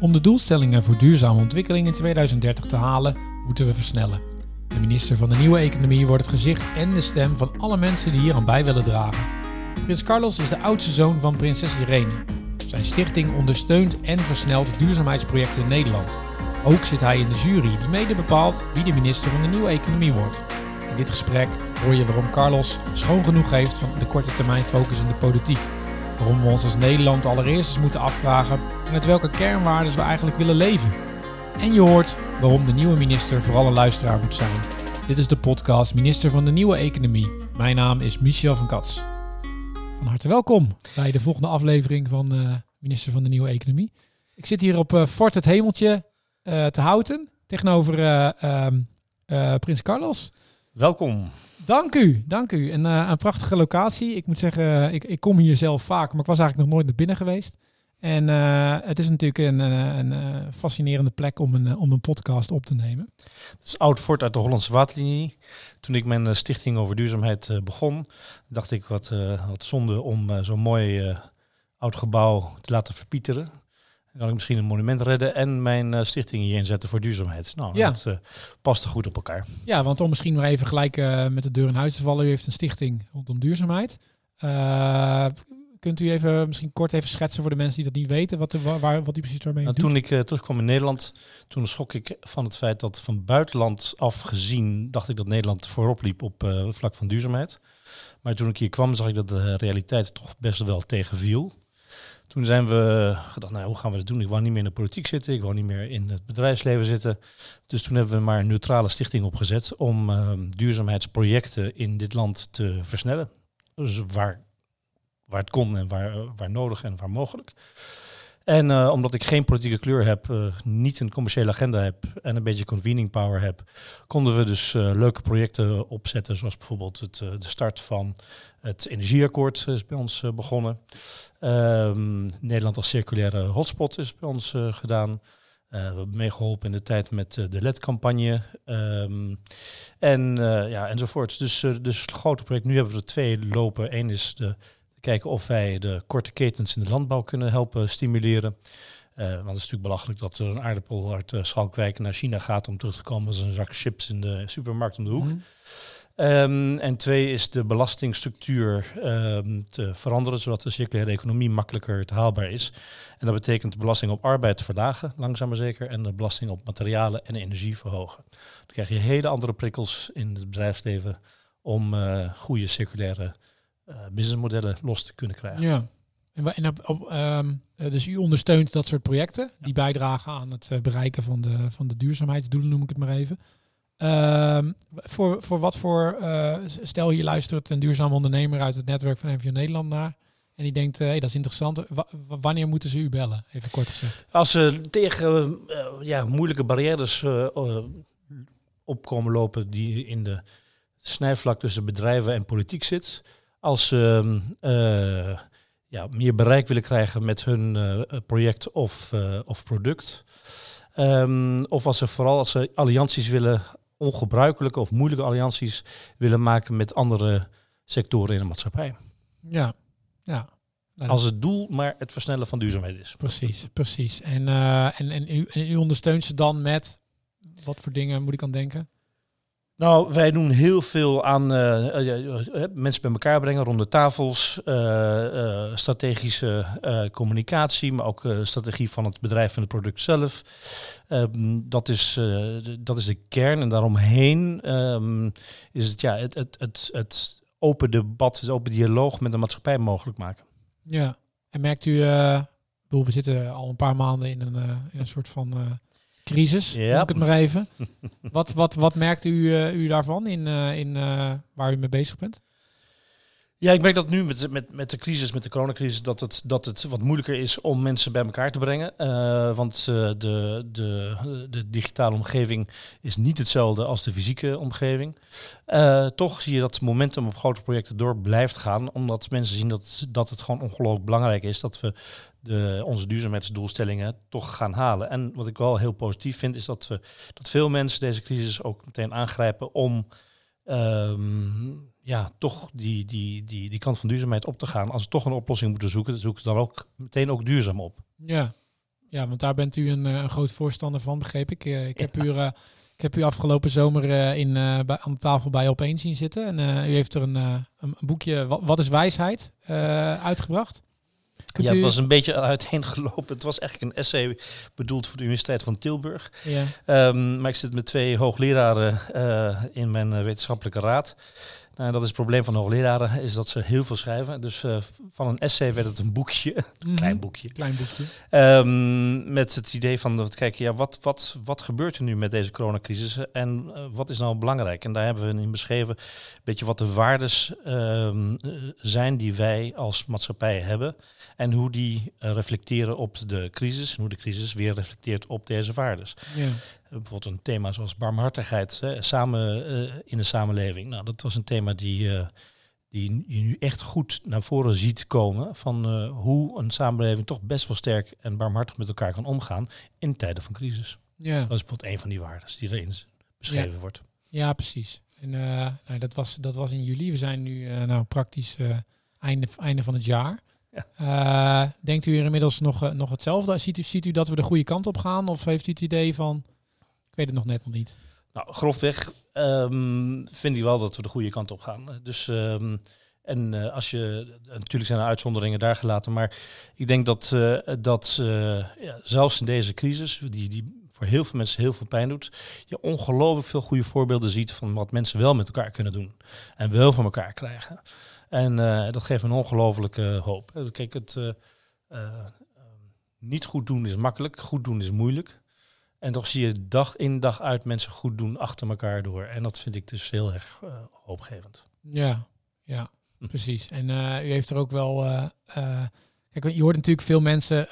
Om de doelstellingen voor duurzame ontwikkeling in 2030 te halen, moeten we versnellen. De minister van de Nieuwe Economie wordt het gezicht en de stem van alle mensen die hier aan bij willen dragen. Prins Carlos is de oudste zoon van prinses Irene. Zijn stichting ondersteunt en versnelt duurzaamheidsprojecten in Nederland. Ook zit hij in de jury die mede bepaalt wie de minister van de Nieuwe Economie wordt. In dit gesprek hoor je waarom Carlos schoon genoeg heeft van de korte termijn focus in de politiek. Waarom we ons als Nederland allereerst eens moeten afvragen vanuit welke kernwaarden we eigenlijk willen leven. En je hoort waarom de nieuwe minister vooral een luisteraar moet zijn. Dit is de podcast Minister van de Nieuwe Economie. Mijn naam is Michel van Kats. Van harte welkom bij de volgende aflevering van uh, Minister van de Nieuwe Economie. Ik zit hier op uh, Fort het Hemeltje uh, te Houten, tegenover ehm, Prins Carlos. Welkom. Dank u, dank u. En een prachtige locatie. Ik moet zeggen, ik, ik kom hier zelf vaak, maar ik was eigenlijk nog nooit naar binnen geweest. En uh, het is natuurlijk een, een, een, fascinerende plek om een, om een podcast op te nemen. Het is oud fort uit de Hollandse waterlinie. Toen ik mijn stichting over duurzaamheid begon, dacht ik wat, uh, wat zonde om zo'n mooi oud gebouw te laten verpieteren. Dan kan ik misschien een monument redden en mijn stichting hier inzetten voor duurzaamheid. Nou, ja. dat past er goed op elkaar. Ja, want om misschien nog even gelijk met de deur in huis te vallen. U heeft een stichting rondom duurzaamheid. Kunt u even misschien kort even schetsen voor de mensen die dat niet weten, wat, de, waar, wat u precies daarmee nou, doet? Toen ik uh, terugkwam in Nederland, toen schrok ik van het feit dat van buitenland af gezien, dacht ik dat Nederland voorop liep op uh, vlak van duurzaamheid. Maar toen ik hier kwam, zag ik dat de realiteit toch best wel tegenviel. Toen zijn we gedacht, nou, hoe gaan we dat doen? Ik wou niet meer in de politiek zitten, ik wou niet meer in het bedrijfsleven zitten. Dus toen hebben we maar een neutrale stichting opgezet om uh, duurzaamheidsprojecten in dit land te versnellen. Dus waar waar het kon en waar, waar nodig en waar mogelijk. En uh, omdat ik geen politieke kleur heb, uh, niet een commerciële agenda heb en een beetje convening power heb, konden we dus uh, leuke projecten opzetten, zoals bijvoorbeeld het, de start van het energieakkoord is bij ons begonnen. Ehm, Nederland als circulaire hotspot is bij ons gedaan. we hebben meegeholpen in de tijd met de LED-campagne um, en ja, enzovoorts. Dus, dus grote project. Nu hebben we er twee lopen. Eén is de kijken of wij de korte ketens in de landbouw kunnen helpen stimuleren. Uh, want het is natuurlijk belachelijk dat er een aardappel uit uh, Schalkwijk naar China gaat om terug te komen als een zak chips in de supermarkt om de hoek. Mm. Um, en twee is de belastingstructuur um, te veranderen, zodat de circulaire economie makkelijker te haalbaar is. En dat betekent de belasting op arbeid verlagen, langzaam maar zeker, en de belasting op materialen en energie verhogen. Dan krijg je hele andere prikkels in het bedrijfsleven om uh, goede circulaire businessmodellen los te kunnen krijgen. Ja. En, en op, op, um, dus u ondersteunt dat soort projecten die bijdragen aan het uh, bereiken van de, van de duurzaamheidsdoelen, noem ik het maar even. Um, voor, voor wat voor, uh, stel je luistert een duurzaam ondernemer uit het netwerk van MVO Nederland naar. En die denkt, hé, hey, dat is interessant. W wanneer moeten ze u bellen? Even kort gezegd. Als ze tegen ja, moeilijke barrières opkomen lopen die in de snijvlak tussen bedrijven en politiek zit, als ze uh, ja, meer bereik willen krijgen met hun uh, project of, uh, of product. Um, of als ze vooral als ze allianties willen, ongebruikelijke of moeilijke allianties willen maken met andere sectoren in de maatschappij. Ja, ja. Nou, als het doel maar het versnellen van duurzaamheid is. Precies, precies. En, en, en, u, en u ondersteunt ze dan met, wat voor dingen moet ik aan denken? Nou, wij doen heel veel aan uh, mensen bij elkaar brengen rond de tafels, strategische communicatie, maar ook strategie van het bedrijf en het product zelf. Ehm, dat, is, dat is de kern en daaromheen um, is het, ja, het, het, het, het open debat, het open dialoog met de maatschappij mogelijk maken. Ja, en merkt u, we zitten al een paar maanden in een, in een soort van crisis, ja. ik het maar even. wat, wat, wat merkt u, uh, u daarvan in, uh, in uh, waar u mee bezig bent? Ja, ik merk dat nu met, met, met de crisis, met de coronacrisis, dat het, dat het wat moeilijker is om mensen bij elkaar te brengen. Uh, want de, de, de digitale omgeving is niet hetzelfde als de fysieke omgeving. Uh, toch zie je dat het momentum op grote projecten door blijft gaan, omdat mensen zien dat, dat het gewoon ongelooflijk belangrijk is dat we de, onze duurzaamheidsdoelstellingen toch gaan halen. En wat ik wel heel positief vind, is dat, we, dat veel mensen deze crisis ook meteen aangrijpen om um, ja, toch die, die, die, die kant van duurzaamheid op te gaan. Als we toch een oplossing moeten zoeken, dan zoeken ze dan ook meteen ook duurzaam op. Ja, Ja, want daar bent u een, een groot voorstander van, begreep ik. ik heb u... ik heb u afgelopen zomer in, bij, aan de tafel bij Opeen zien zitten. En u heeft er een, een boekje, wat, wat is wijsheid, uitgebracht ja, het was een beetje uiteengelopen. Het was eigenlijk een essay bedoeld voor de Universiteit van Tilburg. Ja. Ehm, maar ik zit met twee hoogleraren uh, in mijn uh, wetenschappelijke raad. Nou, dat is het probleem van hoogleraren, is dat ze heel veel schrijven. Dus uh, van een essay werd het een boekje, mm klein boekje. Klein boekje. Um, met het idee van, dat kijken, ja, wat, wat, wat gebeurt er nu met deze coronacrisis en uh, wat is nou belangrijk? En daar hebben we in beschreven, een beetje wat de waardes um, zijn die wij als maatschappij hebben. En hoe die uh, reflecteren op de crisis en hoe de crisis weer reflecteert op deze waardes. Ja bijvoorbeeld een thema zoals barmhartigheid hè, samen uh, in de samenleving. Nou, dat was een thema die, uh, die je nu echt goed naar voren ziet komen van uh, hoe een samenleving toch best wel sterk en barmhartig met elkaar kan omgaan in tijden van crisis. Ja. Dat is bijvoorbeeld een van die waarden die erin beschreven ja. wordt. Ja, precies. En nou, dat, was, dat was in juli. We zijn nu nou, praktisch einde, einde van het jaar. Ja. denkt u er inmiddels nog, nog hetzelfde? Ziet u, ziet u dat we de goede kant op gaan? Of heeft u het idee van ik weet het nog net nog niet. Nou, grofweg um, vind ik wel dat we de goede kant op gaan. Dus ehm, en uh, als je natuurlijk zijn er uitzonderingen daar gelaten, maar ik denk dat, uh, dat uh, ja, zelfs in deze crisis, die, die voor heel veel mensen heel veel pijn doet, je ongelooflijk veel goede voorbeelden ziet van wat mensen wel met elkaar kunnen doen en wel van elkaar krijgen. En dat geeft een ongelofelijke hoop. Kijk, het niet goed doen is makkelijk, goed doen is moeilijk. En toch zie je dag in dag uit mensen goed doen achter elkaar door. En dat vind ik dus heel erg uh, hoopgevend. Ja, ja, hm. precies. En uh, u heeft er ook wel. Uh, kijk, je hoort natuurlijk veel mensen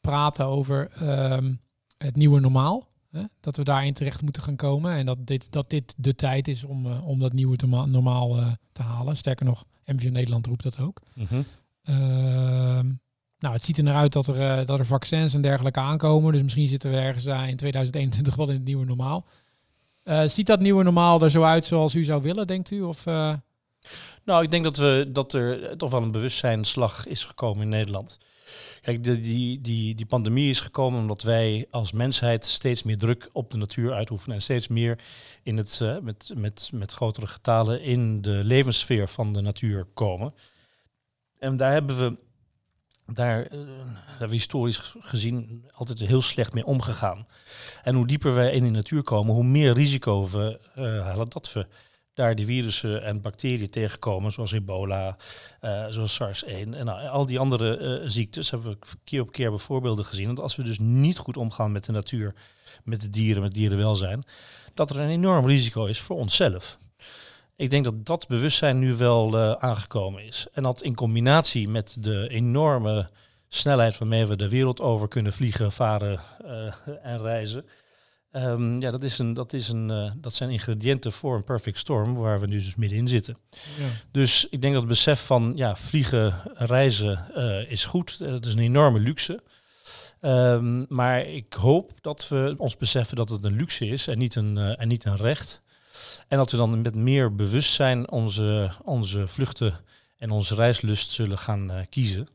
praten over um, het nieuwe normaal. Hè? Dat we daarin terecht moeten gaan komen. En dat dit, dat dit de tijd is om, om dat nieuwe normaal te halen. Sterker nog, MVO Nederland roept dat ook. Mm -hmm. Nou, het ziet er naar uit dat er, uh, dat er vaccins en dergelijke aankomen. Dus misschien zitten we ergens uh, in 2021 wel in het nieuwe normaal. Uh, ziet dat nieuwe normaal er zo uit zoals u zou willen, denkt u? Of, Nou, ik denk dat, we, dat er toch wel een bewustzijnslag is gekomen in Nederland. Kijk, die, die, die pandemie is gekomen omdat wij als mensheid steeds meer druk op de natuur uitoefenen. En steeds meer in het, met, met, met grotere getalen in de levenssfeer van de natuur komen. En daar hebben we daar, uh, hebben we historisch gezien altijd heel slecht mee omgegaan. En hoe dieper wij in de natuur komen, hoe meer risico we uh, halen dat we daar die virussen en bacteriën tegenkomen, zoals ebola, uh, zoals SARS-1 en nou, al die andere ziektes hebben we keer op keer voorbeelden gezien. Dat als we dus niet goed omgaan met de natuur, met de dieren, met dierenwelzijn, dat er een enorm risico is voor onszelf. Ik denk dat dat bewustzijn nu wel uh, aangekomen is. En dat in combinatie met de enorme snelheid waarmee we de wereld over kunnen vliegen, varen uh, en reizen. Um, ja, dat, is een, dat, is een, uh, dat zijn ingrediënten voor een perfect storm waar we nu dus middenin zitten. Ja. Dus ik denk dat het besef van ja, vliegen, reizen is goed. Dat is een enorme luxe. Um, maar ik hoop dat we ons beseffen dat het een luxe is en niet een, en niet een recht. En dat we dan met meer bewustzijn onze, onze vluchten en onze reislust zullen gaan uh, kiezen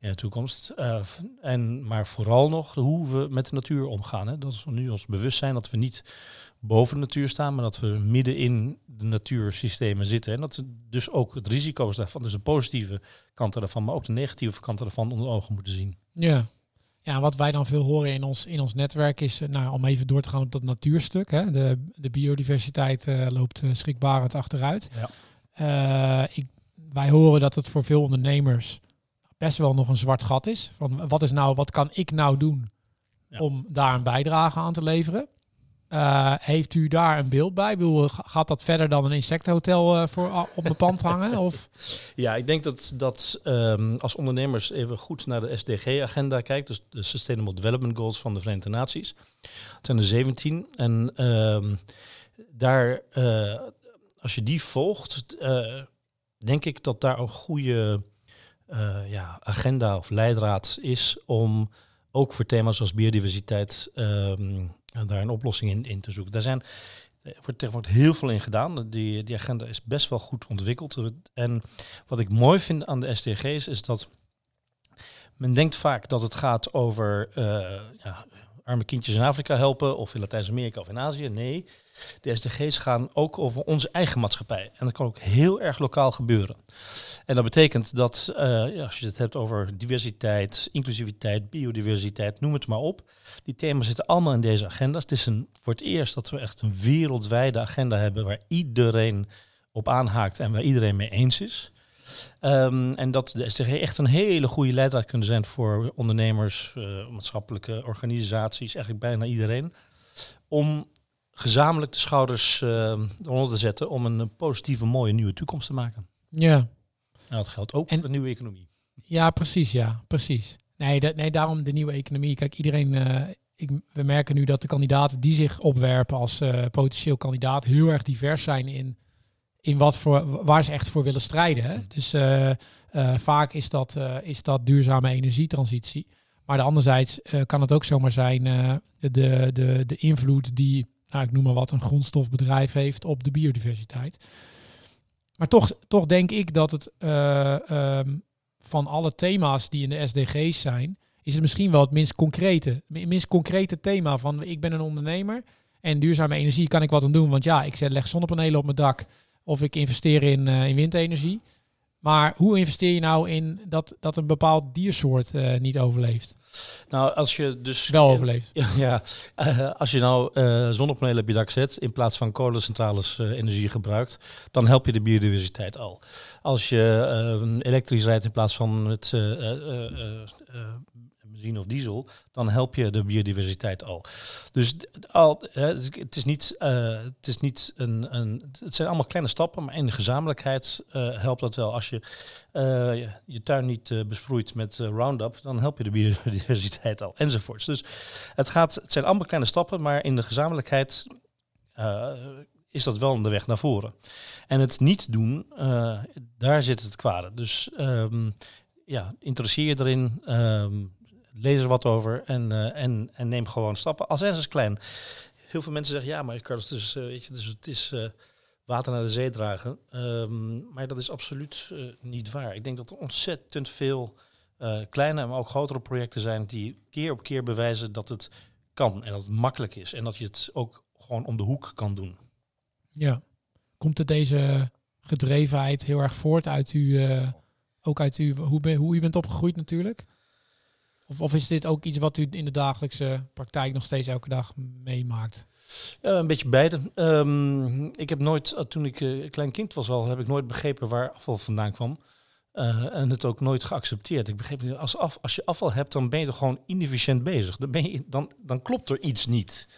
in de toekomst. Uh, en, maar vooral nog hoe we met de natuur omgaan. Hè. Dat is nu ons bewustzijn dat we niet boven de natuur staan, maar dat we midden in de natuursystemen zitten. En dat dus ook het risico's daarvan, dus de positieve kanten daarvan, maar ook de negatieve kanten daarvan onder ogen moeten zien. Ja, ja, wat wij dan veel horen in ons, in ons netwerk is, eh, nou, om even door te gaan op dat natuurstuk. Hè, de, de biodiversiteit uh, loopt uh, schrikbarend achteruit. Ja. ik, wij horen dat het voor veel ondernemers best wel nog een zwart gat is. Van wat is nou, wat kan ik nou doen om daar een bijdrage aan te leveren? Uh, heeft u daar een beeld bij? Wil, gaat dat verder dan een insectenhotel uh, voor, op mijn pand hangen? Of? Ja, ik denk dat, dat um, als ondernemers even goed naar de SDG-agenda kijkt, dus de Sustainable Development Goals van de Verenigde Naties. Het zijn er 17. En um, daar, als je die volgt, denk ik dat daar een goede ja, agenda of leidraad is om ook voor thema's zoals biodiversiteit um, daar een oplossing in, in te zoeken. Daar zijn, er wordt tegenwoordig heel veel in gedaan. Die, die agenda is best wel goed ontwikkeld. En wat ik mooi vind aan de SDG's is dat men denkt vaak dat het gaat over uh, ja, arme kindjes in Afrika helpen of in Latijns-Amerika of in Azië. Nee, de SDG's gaan ook over onze eigen maatschappij. En dat kan ook heel erg lokaal gebeuren. En dat betekent dat ja, als je het hebt over diversiteit, inclusiviteit, biodiversiteit, noem het maar op. Die thema's zitten allemaal in deze agenda's. Het is een, voor het eerst dat we echt een wereldwijde agenda hebben waar iedereen op aanhaakt en waar iedereen mee eens is. Um, en dat de SDG echt een hele goede leidraad kunnen zijn voor ondernemers, uh, maatschappelijke organisaties, eigenlijk bijna iedereen. Om gezamenlijk de schouders uh, eronder te zetten om een positieve, mooie nieuwe toekomst te maken. Ja. En dat geldt ook voor de nieuwe economie. Ja, precies, ja, precies. Nee, de, nee daarom de nieuwe economie. Kijk, iedereen, uh, ik, we merken nu dat de kandidaten die zich opwerpen als potentieel kandidaat heel erg divers zijn in in wat voor, waar ze echt voor willen strijden. Hè? Dus uh, uh, vaak is dat, uh, is dat duurzame energietransitie. Maar de anderzijds kan het ook zomaar zijn de, de, de invloed die, nou, ik noem maar wat, een grondstofbedrijf heeft op de biodiversiteit. Maar toch, toch denk ik dat het um, van alle thema's die in de SDG's zijn, is het misschien wel het minst concrete, minst concrete thema van ik ben een ondernemer en duurzame energie kan ik wat aan doen. Want ja, ik leg zonnepanelen op mijn dak of ik investeer in, uh, in windenergie. Maar hoe investeer je nou in dat, dat een bepaald diersoort uh, niet overleeft? Nou, als je dus... Wel overleeft. Ja, ja uh, als je nou zonnepanelen op je dak zet in plaats van kolencentrales energie gebruikt, dan help je de biodiversiteit al. Als je elektrisch rijdt in plaats van met benzine of diesel, dan help je de biodiversiteit al. Dus al, het is niet, uh, het is niet een, een, het zijn allemaal kleine stappen, maar in de gezamenlijkheid uh, helpt dat wel. Als je uh, je, tuin niet besproeit met Roundup, dan help je de biodiversiteit al, enzovoorts. Dus het, gaat, het zijn allemaal kleine stappen, maar in de gezamenlijkheid is dat wel de weg naar voren. En het niet doen, daar zit het kwade. Dus um, ja, interesseer je erin. Um, lees er wat over en, uh, en, en neem gewoon stappen. Zijn ze klein. Heel veel mensen zeggen, ja, maar Carlos, dus, weet je, dus het is uh, water naar de zee dragen. Um, maar dat is absoluut niet waar. Ik denk dat er ontzettend veel kleine, maar ook grotere projecten zijn die keer op keer bewijzen dat het kan en dat het makkelijk is. En dat je het ook gewoon om de hoek kan doen. Ja. Komt het deze gedrevenheid heel erg voort uit u, ook uit u, hoe, ben, hoe u bent opgegroeid natuurlijk? Of, of is dit ook iets wat u in de dagelijkse praktijk nog steeds elke dag meemaakt? Een beetje beide. Um, ik heb nooit, eh, toen ik uh, klein kind was al, heb ik nooit begrepen waar afval vandaan kwam. Uh, en het ook nooit geaccepteerd. Ik begreep niet, als, af, als je afval hebt, dan ben je toch gewoon inefficiënt bezig. Dan, ben je, dan, dan klopt er iets niet.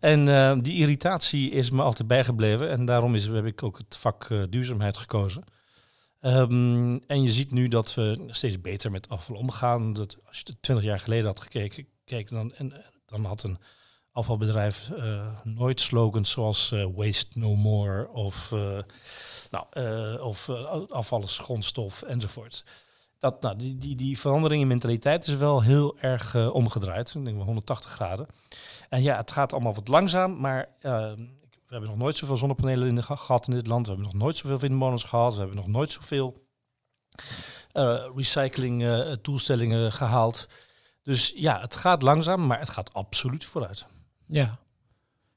En die irritatie is me altijd bijgebleven. En daarom is, heb ik ook het vak duurzaamheid gekozen. Um, en je ziet nu dat we steeds beter met afval omgaan. Dat als je 20 jaar geleden had gekeken, keken dan, en, dan had een afvalbedrijf uh, nooit slogans zoals uh, waste no more of, uh, nou, of afval is grondstof enzovoort. Dat, nou, die, die, die verandering in mentaliteit is wel heel erg omgedraaid. Ik denk wel 180 graden. En ja, het gaat allemaal wat langzaam, maar ehm, we hebben nog nooit zoveel zonnepanelen in de, gehad in dit land. We hebben nog nooit zoveel windmolens gehad. We hebben nog nooit zoveel uh, recycling uh, toestellingen gehaald. Dus ja, het gaat langzaam, maar het gaat absoluut vooruit. Ja,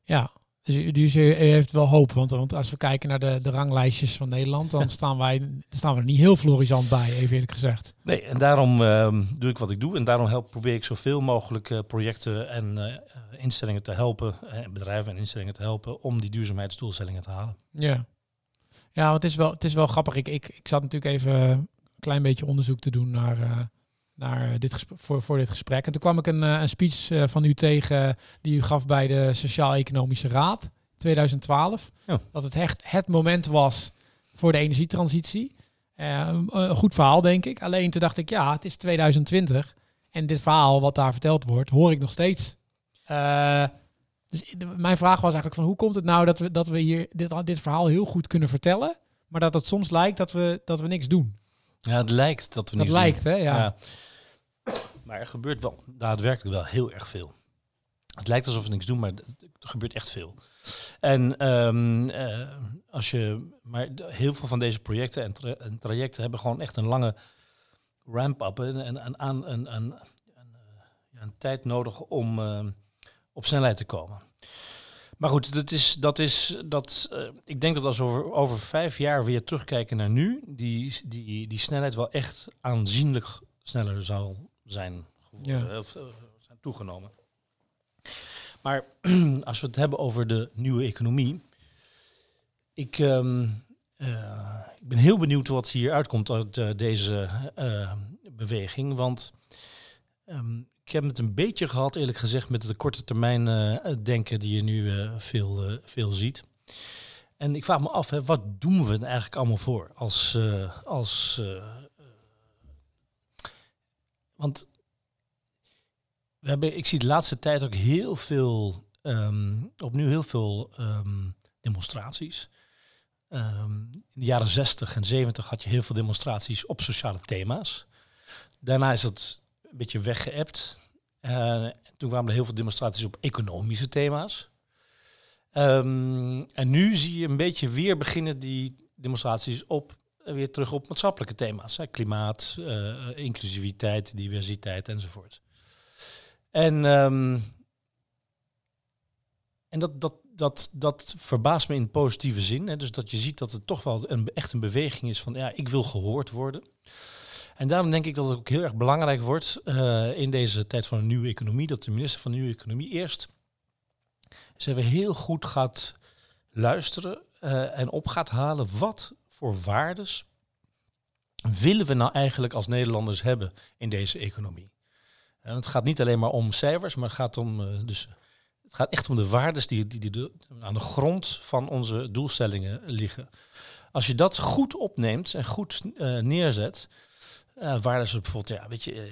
ja. Dus, dus u heeft wel hoop, want, want als we kijken naar de, de ranglijstjes van Nederland, dan staan wij staan we er niet heel florisant bij, even eerlijk gezegd. Nee, en daarom uh, doe ik wat ik doe. En daarom help, probeer ik zoveel mogelijk uh, projecten en uh, instellingen te helpen, bedrijven en instellingen te helpen, om die duurzaamheidsdoelstellingen te halen. Ja, ja want het is wel, het is wel grappig. Ik, ik, ik zat natuurlijk even een klein beetje onderzoek te doen naar naar dit voor, voor dit gesprek. En toen kwam ik een, een speech van u tegen die u gaf bij de Sociaal-Economische Raad 2012. Ja. Dat het echt het moment was voor de energietransitie. Uh, een goed verhaal, denk ik. Alleen toen dacht ik, ja, het is 2020. En dit verhaal wat daar verteld wordt, hoor ik nog steeds. Uh, dus mijn vraag was eigenlijk van hoe komt het nou dat we, dat we hier dit, dit verhaal heel goed kunnen vertellen, maar dat het soms lijkt dat we, dat we niks doen. Ja, het lijkt dat we niks dat lijkt, hè? Ja. ja. Maar er gebeurt wel daadwerkelijk wel heel erg veel. Het lijkt alsof we niks doen, maar er gebeurt echt veel. En um, uh, als je, maar heel veel van deze projecten en, tra en, trajecten hebben gewoon echt een lange ramp-up en, aan een, een, een, tijd nodig om op snelheid te komen. Maar goed, dat is, dat is, dat, ik denk dat als we over, over vijf jaar weer terugkijken naar nu, die, die, die snelheid wel echt aanzienlijk sneller zal zijn, ja. of, zijn toegenomen. Maar als we het hebben over de nieuwe economie, ik, ehm, uh, ik ben heel benieuwd wat hier uitkomt uit uh, deze uh, beweging. Want um, ik heb het een beetje gehad, eerlijk gezegd, met de korte termijn denken die je nu veel, veel ziet. En ik vraag me af, hè, wat doen we er eigenlijk allemaal voor? Als, als, want we hebben, ik zie de laatste tijd ook heel veel, um, opnieuw heel veel um, demonstraties. Ehm, in de jaren 60 en 70 had je heel veel demonstraties op sociale thema's. Daarna is dat een beetje weggeëpt. Uh, toen kwamen er heel veel demonstraties op economische thema's. Ehm, en nu zie je een beetje weer beginnen die demonstraties op, eh, weer terug op maatschappelijke thema's. Hè. Klimaat, uh, inclusiviteit, diversiteit enzovoort. En, um, en dat, dat, dat, dat verbaast me in positieve zin. Hè. Dus dat je ziet dat het toch wel een, echt een beweging is van ja, ik wil gehoord worden. En daarom denk ik dat het ook heel erg belangrijk wordt uh, in deze tijd van een nieuwe economie, dat de minister van de Nieuwe Economie eerst eens even heel goed gaat luisteren en op gaat halen wat voor waardes willen we nou eigenlijk als Nederlanders hebben in deze economie. En het gaat niet alleen maar om cijfers, maar het gaat om uh, dus het gaat echt om de waarden die, die, die, aan de grond van onze doelstellingen liggen. Als je dat goed opneemt en goed uh, neerzet, uh, waarden zoals bijvoorbeeld, ja, weet je,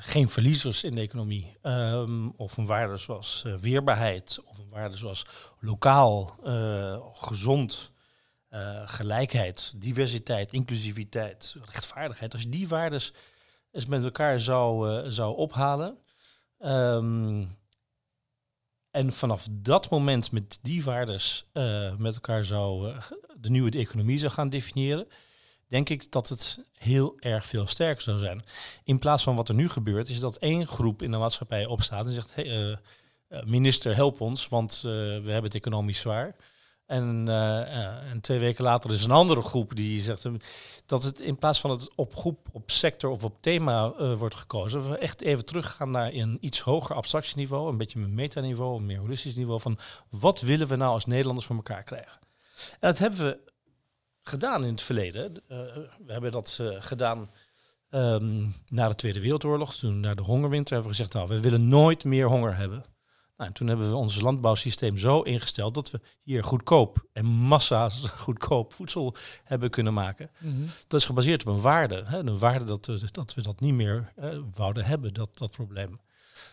geen verliezers in de economie, um, of een waarde zoals weerbaarheid, of een waarde zoals lokaal, gezond, gelijkheid, diversiteit, inclusiviteit, rechtvaardigheid. Als je die waarden eens met elkaar zou, zou ophalen, um, en vanaf dat moment met die waardes uh, met elkaar zou de nieuwe economie zou gaan definiëren, denk ik dat het heel erg veel sterker zou zijn. In plaats van wat er nu gebeurt, is dat één groep in de maatschappij opstaat en zegt: hey, minister, help ons, want we hebben het economisch zwaar. En, uh, en, twee weken later is een andere groep die zegt dat het in plaats van het op groep, op sector of op thema uh, wordt gekozen, we echt even teruggaan naar een iets hoger abstractieniveau, een beetje een metaniveau, een meer holistisch niveau van wat willen we nou als Nederlanders voor elkaar krijgen. En dat hebben we gedaan in het verleden. we hebben dat gedaan um, na de Tweede Wereldoorlog, toen naar de hongerwinter hebben we gezegd, nou, we willen nooit meer honger hebben. Nou, toen hebben we ons landbouwsysteem zo ingesteld dat we hier goedkoop en massa goedkoop voedsel hebben kunnen maken. Mhm. Dat is gebaseerd op een waarde. Hè, een waarde dat, we, dat we dat niet meer uh, wouden hebben, dat, dat probleem.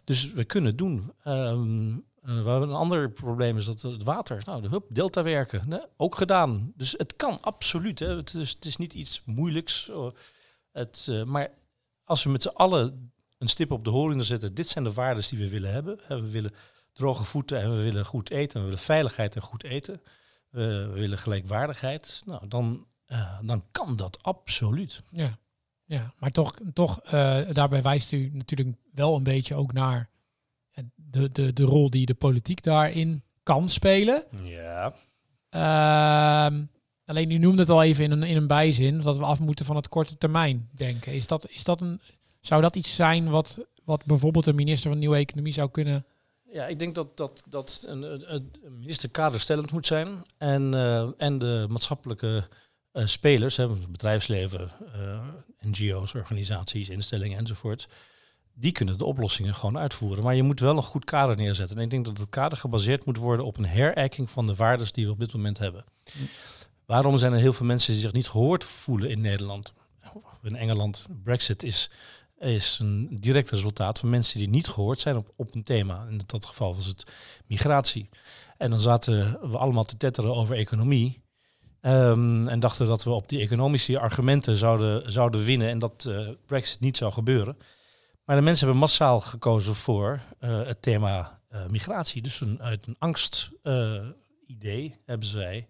Dus we kunnen het doen. Um, we hebben een ander probleem is dat het water, nou, de hup, delta werken, hè, ook gedaan. Dus het kan absoluut. Hè. Het, is, het is niet iets moeilijks. Het, uh, maar als we met z'n allen een stip op de horizon zetten, dit zijn de waarden die we willen hebben. We willen droge voeten en we willen goed eten. We willen veiligheid en goed eten. We, willen gelijkwaardigheid. Nou, dan, uh, dan kan dat absoluut. Ja, ja maar toch, toch uh, daarbij wijst u natuurlijk wel een beetje ook naar de, de, de rol die de politiek daarin kan spelen. Ja. Uh, alleen u noemde het al even in een, in een bijzin dat we af moeten van het korte termijn denken. Is dat, is dat een, zou dat iets zijn wat, wat bijvoorbeeld de minister van Nieuwe Economie zou kunnen ja, ik denk dat, dat, dat een, een minister kaderstellend moet zijn. En, uh, en de maatschappelijke uh, spelers, hè, bedrijfsleven, uh, NGO's, organisaties, instellingen enzovoort. Die kunnen de oplossingen gewoon uitvoeren. Maar je moet wel een goed kader neerzetten. En ik denk dat het kader gebaseerd moet worden op een herijking van de waarden die we op dit moment hebben. Waarom zijn er heel veel mensen die zich niet gehoord voelen in Nederland? In Engeland, Brexit is is een direct resultaat van mensen die niet gehoord zijn op, op een thema. In dat geval was het migratie. En dan zaten we allemaal te tetteren over economie. Um, en dachten dat we op die economische argumenten zouden, zouden winnen en dat uh, Brexit niet zou gebeuren. Maar de mensen hebben massaal gekozen voor uh, het thema uh, migratie. Dus een, uit een angst idee hebben zij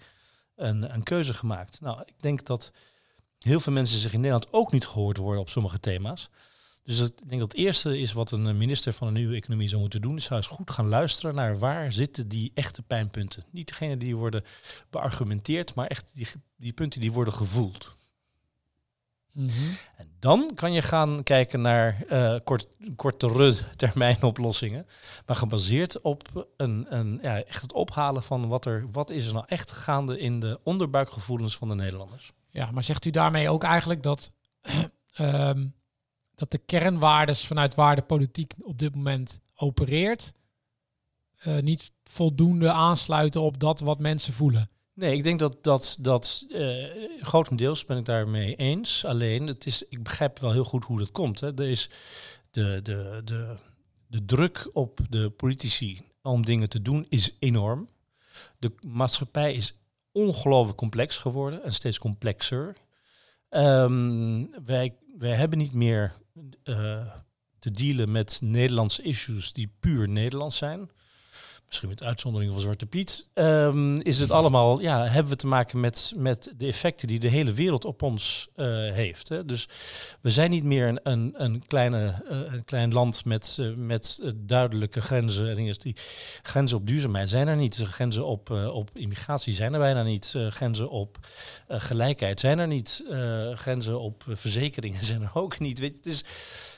een, een keuze gemaakt. Nou, ik denk dat heel veel mensen zich in Nederland ook niet gehoord worden op sommige thema's. Dus ik denk dat het eerste is wat een minister van een nieuwe economie zou moeten doen, is zou eens goed gaan luisteren naar waar zitten die echte pijnpunten. Niet degene die worden beargumenteerd, maar echt die, die punten die worden gevoeld. Mhm. En dan kan je gaan kijken naar eh kort, kortere termijn oplossingen. Maar gebaseerd op een, een, ja, echt het ophalen van wat, er, wat is er nou echt gaande in de onderbuikgevoelens van de Nederlanders. Ja, maar zegt u daarmee ook eigenlijk dat, ehm, dat de kernwaardes vanuit waar de politiek op dit moment opereert, eh, niet voldoende aansluiten op dat wat mensen voelen? Nee, ik denk dat dat, dat eh, grotendeels ben ik daarmee eens. Alleen, het is, ik begrijp wel heel goed hoe dat komt. Hè. Er is de, de, de, de druk op de politici om dingen te doen is enorm. De maatschappij is ongelooflijk complex geworden en steeds complexer. Ehm, wij, wij hebben niet meer te dealen met Nederlandse issues die puur Nederlands zijn. Misschien met uitzondering van Zwarte Piet. Ehm, is het allemaal, ja, hebben we te maken met, met de effecten die de hele wereld op ons eh, heeft. Hè? Dus we zijn niet meer een, een, een, kleine, eh, een klein land met, eh, met duidelijke grenzen. En die grenzen op duurzaamheid zijn er niet. Grenzen op, op immigratie zijn er bijna niet. Grenzen op gelijkheid zijn er niet. Grenzen op verzekeringen zijn er ook niet. Weet je, het is,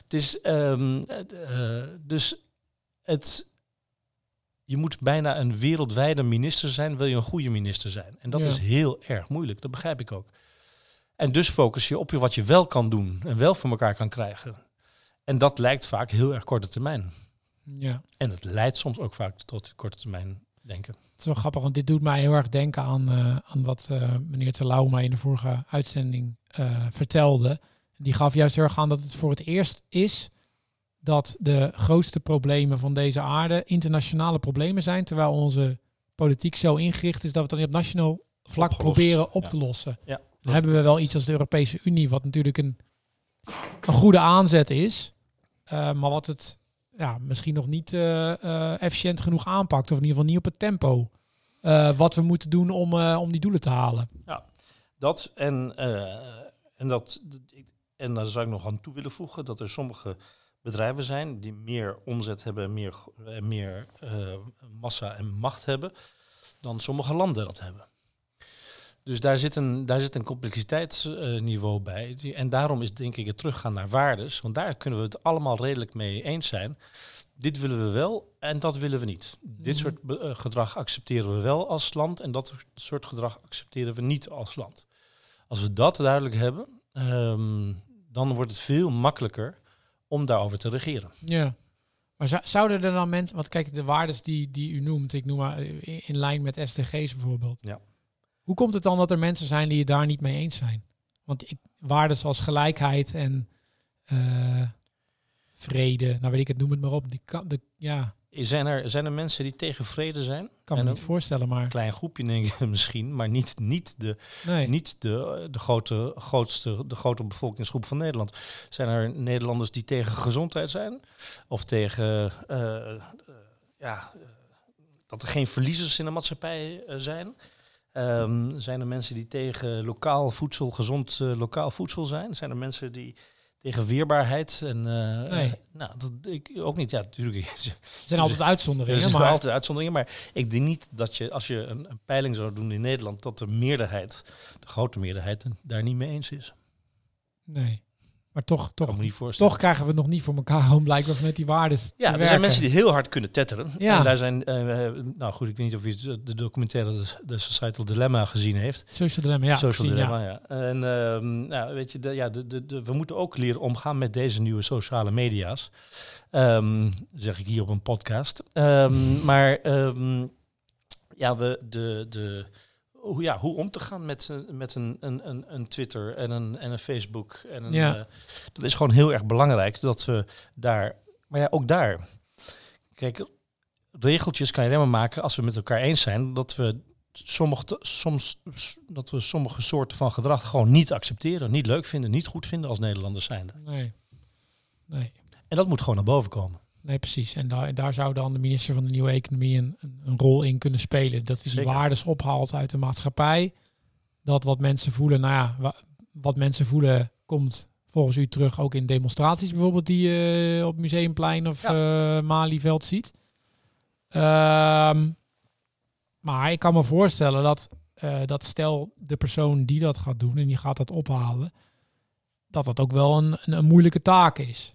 het is ehm, eh, dus het, je moet bijna een wereldwijde minister zijn, wil je een goede minister zijn. En dat Ja. is heel erg moeilijk, dat begrijp ik ook. En dus focus je op je wat je wel kan doen en wel voor elkaar kan krijgen. En dat lijkt vaak heel erg korte termijn. Ja. En het leidt soms ook vaak tot korte termijn denken. Het is wel grappig, want dit doet mij heel erg denken aan, eh, aan wat eh, meneer Terlouw mij in de vorige uitzending eh, vertelde. Die gaf juist heel erg aan dat het voor het eerst is dat de grootste problemen van deze aarde internationale problemen zijn, terwijl onze politiek zo ingericht is dat we het dan niet op nationaal vlak Opgelost, proberen op ja. te lossen. Ja, Dan hebben we wel iets als de Europese Unie, wat natuurlijk een, een goede aanzet is, eh, maar wat het ja, misschien nog niet eh, eh, efficiënt genoeg aanpakt, of in ieder geval niet op het tempo wat we moeten doen om, om die doelen te halen. Dat en, en, dat, en daar zou ik nog aan toe willen voegen dat er sommige bedrijven zijn die meer omzet hebben, meer, meer eh, massa en macht hebben dan sommige landen dat hebben. Dus daar zit een, daar zit een complexiteitsniveau bij. En daarom is denk ik het teruggaan naar waardes. Want daar kunnen we het allemaal redelijk mee eens zijn. Dit willen we wel en dat willen we niet. Dit Mhm. soort eh, gedrag accepteren we wel als land en dat soort gedrag accepteren we niet als land. Als we dat duidelijk hebben, ehm, dan wordt het veel makkelijker om daarover te regeren. Ja. Maar zou- zouden er dan mensen, want kijk, de waardes die, die u noemt, ik noem maar eh, in lijn met SDG's bijvoorbeeld. Ja. Hoe komt het dan dat er mensen zijn die het daar niet mee eens zijn? Want ik, waarden als gelijkheid en eh, vrede, nou weet ik het, noem het maar op. Die kan, de, ja, Zijn er, zijn er mensen die tegen vrede zijn? kan me niet voorstellen, maar Een klein groepje denk ik misschien, maar niet, niet, de, nee. niet de, de, grote, grootste, de grote bevolkingsgroep van Nederland. Zijn er Nederlanders die tegen gezondheid zijn? Of tegen eh, eh, ja, eh, dat er geen verliezers in de maatschappij zijn? Ehm, zijn er mensen die tegen lokaal voedsel, gezond lokaal voedsel zijn? Zijn er mensen die tegen weerbaarheid en Nee. eh, nou dat ik ook niet. Ja, natuurlijk. Er zijn altijd uitzonderingen, Er zijn maar altijd uitzonderingen, maar ik denk niet dat je, als je een, een peiling zou doen in Nederland, dat de meerderheid, de grote meerderheid, daar niet mee eens is. nee. Maar toch, toch, toch krijgen we het nog niet voor elkaar om blijkbaar vanuit die waarden ja, er werken. zijn mensen die heel hard kunnen tetteren. Ja. En daar zijn, eh, nou goed, ik weet niet of je de- de documentaire de, Societal Dilemma gezien heeft. Social dilemma, ja. Social gezien, Dilemma, ja. En ehm, nou, weet je, de, ja, de, de, de, we moeten ook leren omgaan met deze nieuwe sociale media's. Ehm, zeg ik hier op een podcast. Ehm, maar ja, we de, de, hoe, ja, hoe om te gaan met, eh, met een, een, een, een Twitter en een, en een Facebook. En een, Ja. eh, dat is gewoon heel erg belangrijk dat we daar, maar ja, ook daar. Kijk, regeltjes kan je alleen maar maken als we met elkaar eens zijn dat we sommige, soms dat we sommige soorten van gedrag gewoon niet accepteren, niet leuk vinden, niet goed vinden als Nederlanders zijnde. Nee. Nee. En dat moet gewoon naar boven komen. Nee, precies. En daar, daar zou dan de minister van de Nieuwe Economie een, een, rol in kunnen spelen. Dat hij die waardes ophaalt uit de maatschappij. Dat wat mensen voelen, nou ja, wa- wat mensen voelen komt volgens u terug ook in demonstraties bijvoorbeeld die je op Museumplein of ja. Malieveld ziet. Ehm, maar ik kan me voorstellen dat, dat stel de persoon die dat gaat doen en die gaat dat ophalen, dat dat ook wel een, een, een moeilijke taak is.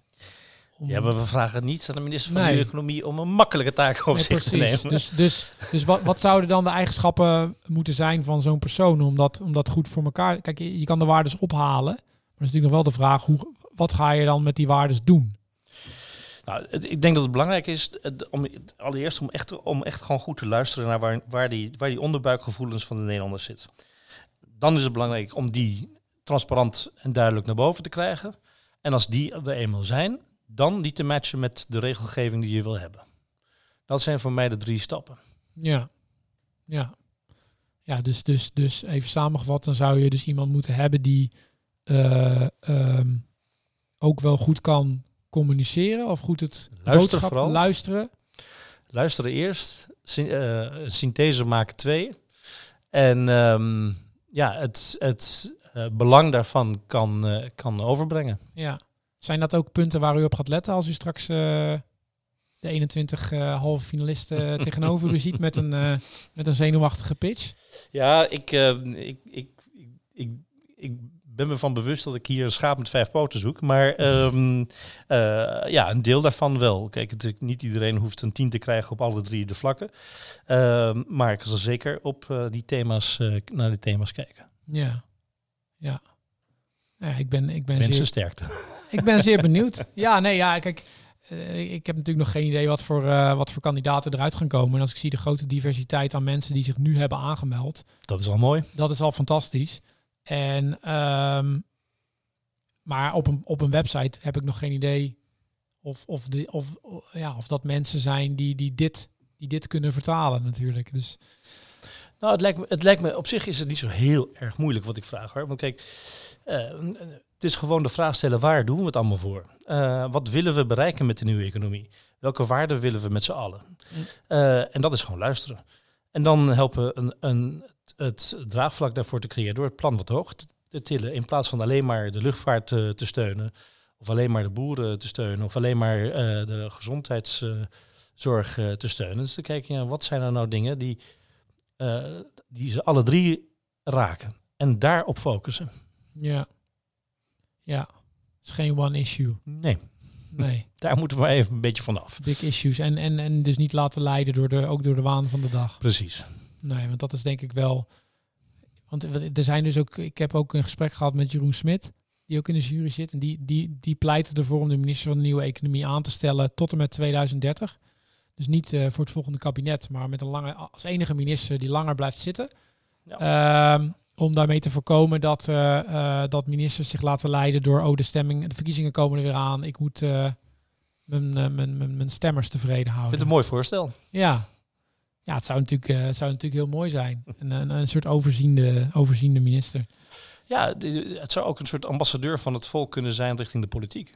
Ja, maar we vragen niet aan de minister van de Economie om een makkelijke taak op zich te nemen. Dus, dus, dus wat, wat zouden dan de eigenschappen moeten zijn van zo'n persoon om dat, om dat goed voor elkaar... Kijk, je, je kan de waardes ophalen, maar is natuurlijk nog wel de vraag, hoe, wat ga je dan met die waardes doen? Nou, ik denk dat het belangrijk is om allereerst om echt, om echt gewoon goed te luisteren naar waar, waar, die, waar die onderbuikgevoelens van de Nederlanders zit. Dan is het belangrijk om die transparant en duidelijk naar boven te krijgen. En als die er eenmaal zijn, dan die te matchen met de regelgeving die je wil hebben. Dat zijn voor mij de drie stappen. Ja, ja. Ja, dus, dus, dus even samengevat, dan zou je dus iemand moeten hebben die uh, um, ook wel goed kan communiceren of goed het luisteren vooral. luisteren. Luisteren eerst, uh, synthese maken twee. En um, ja, het, het uh, belang daarvan kan, kan overbrengen. Ja. Zijn dat ook punten waar u op gaat letten als u straks uh, de 21 halve finalisten tegenover u ziet met een, met een zenuwachtige pitch? Ja, ik, ik, ik, ik, ik ben me van bewust dat ik hier een schaap met vijf poten zoek. Maar um, ja, een deel daarvan wel. Kijk, het, niet iedereen hoeft een tien te krijgen op alle drie de vlakken. Uh, maar ik zal zeker op die thema's, naar die thema's kijken. Ja, ja. Ja, ik ben, ik ben Mensen zeer, sterkte. Ik ben zeer benieuwd. Ja, nee, ja, kijk, uh, ik heb natuurlijk nog geen idee wat voor, uh, wat voor kandidaten eruit gaan komen. En als ik zie de grote diversiteit aan mensen die zich nu hebben aangemeld. Dat is al mooi. Dat is al fantastisch. En, um, maar op een, op een website heb ik nog geen idee of, of, de, of, ja, of dat mensen zijn die, die, dit, die dit kunnen vertalen natuurlijk. Dus... Nou, het lijkt, me, het lijkt me, op zich is het niet zo heel erg moeilijk wat ik vraag hoor. Want kijk, uh, het is gewoon de vraag stellen, waar doen we het allemaal voor? Uh, wat willen we bereiken met de nieuwe economie? Welke waarden willen we met z'n allen? Uh, en dat is gewoon luisteren. En dan helpen een, een, het draagvlak daarvoor te creëren door het plan wat hoog te tillen. In plaats van alleen maar de luchtvaart te, te steunen. Of alleen maar de boeren te steunen. Of alleen maar de gezondheidszorg te steunen. Dus te kijken, ja, wat zijn er nou dingen die die ze alle drie raken. En daarop focussen. Ja. Ja. Het is geen one issue. Nee. Nee. Daar moeten we even een beetje vanaf. Big issues. En, en, en dus niet laten leiden door de, ook door de waan van de dag. Precies. Nee, want dat is denk ik wel. Want er zijn dus ook. Ik heb ook een gesprek gehad met Jeroen Smit. Die ook in de jury zit. En die, die, die pleit ervoor om de minister van de Nieuwe Economie aan te stellen tot en met 2030. Dus niet uh, voor het volgende kabinet, maar met een lange, als enige minister die langer blijft zitten. Ja. Um, om daarmee te voorkomen dat, uh, uh, dat ministers zich laten leiden door, oh de stemming, de verkiezingen komen er weer aan. Ik moet mijn, mijn, mijn, mijn stemmers tevreden houden. Ik vind het een mooi voorstel. Ja, ja het, zou natuurlijk, het zou natuurlijk heel mooi zijn. een, een, een soort overziende, overziende minister. Ja, het zou ook een soort ambassadeur van het volk kunnen zijn richting de politiek.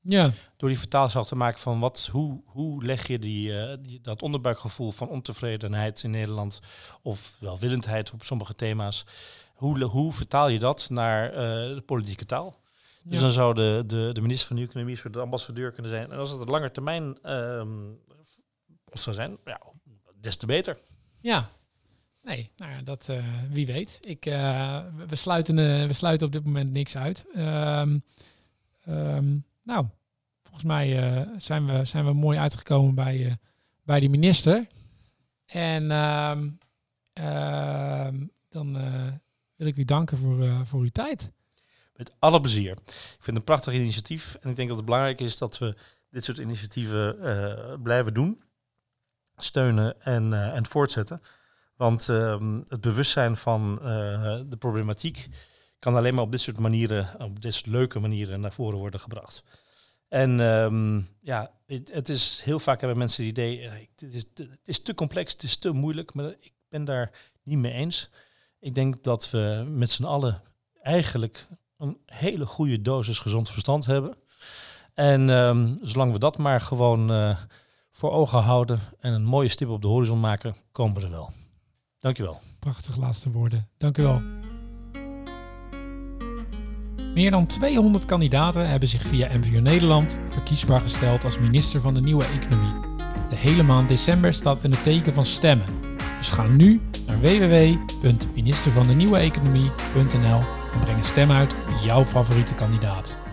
Ja. Door die vertaalslag te maken van wat, hoe, hoe leg je die, uh, die, dat onderbuikgevoel van ontevredenheid in Nederland of welwillendheid op sommige thema's, hoe, hoe vertaal je dat naar uh, de politieke taal? Dus dan zou de, de, de minister van de Economie een soort ambassadeur kunnen zijn. En als het een lange termijn um, zou zijn, ja, des te beter. Ja, Nee, nou ja, dat uh, wie weet. Ik, uh, we, sluiten, uh, we sluiten op dit moment niks uit. Um, um, nou, volgens mij uh, zijn, we, zijn we mooi uitgekomen bij, uh, bij de minister. En uh, dan eh, wil ik u danken voor, voor uw tijd. Met alle plezier. Ik vind het een prachtig initiatief. En ik denk dat het belangrijk is dat we dit soort initiatieven blijven doen. Steunen en, en voortzetten. Want ehm, het bewustzijn van de problematiek kan alleen maar op dit soort manieren, op dit soort leuke manieren naar voren worden gebracht. En um, ja, het, het, is heel vaak hebben mensen het idee, het, is, het is te complex, het is te moeilijk, maar ik ben daar niet mee eens. Ik denk dat we met z'n allen eigenlijk een hele goede dosis gezond verstand hebben. En um, zolang we dat maar gewoon uh, voor ogen houden en een mooie stip op de horizon maken, komen we er wel. Dankjewel. Prachtig laatste woorden. Dank u wel. Meer dan 200 kandidaten hebben zich via MVO Nederland verkiesbaar gesteld als minister van de nieuwe economie. De hele maand december staat in het teken van stemmen. Dus ga nu naar www.ministervandenieweeconomie.nl en breng een stem uit op jouw favoriete kandidaat.